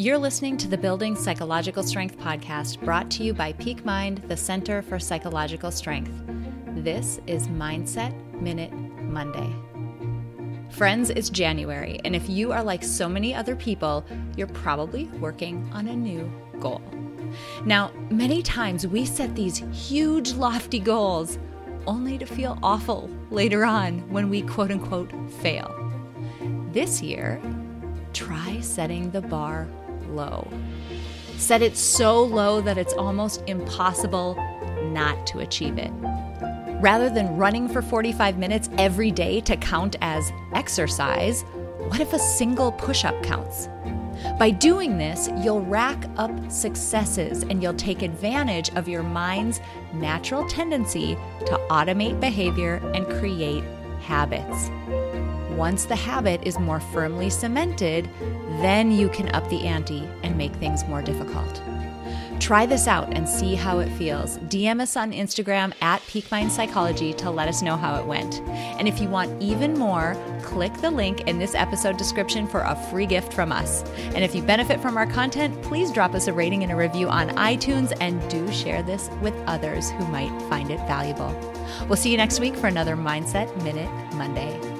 You're listening to the Building Psychological Strength podcast brought to you by Peak Mind, the Center for Psychological Strength. This is Mindset Minute Monday. Friends, it's January, and if you are like so many other people, you're probably working on a new goal. Now, many times we set these huge, lofty goals only to feel awful later on when we quote unquote fail. This year, try setting the bar low. Set it so low that it's almost impossible not to achieve it. Rather than running for 45 minutes every day to count as exercise, what if a single push up counts? By doing this, you'll rack up successes and you'll take advantage of your mind's natural tendency to automate behavior and create habits. Once the habit is more firmly cemented, then you can up the ante and make things more difficult. Try this out and see how it feels. DM us on Instagram at Peak Mind Psychology to let us know how it went. And if you want even more, click the link in this episode description for a free gift from us. And if you benefit from our content, please drop us a rating and a review on iTunes and do share this with others who might find it valuable. We'll see you next week for another Mindset Minute Monday.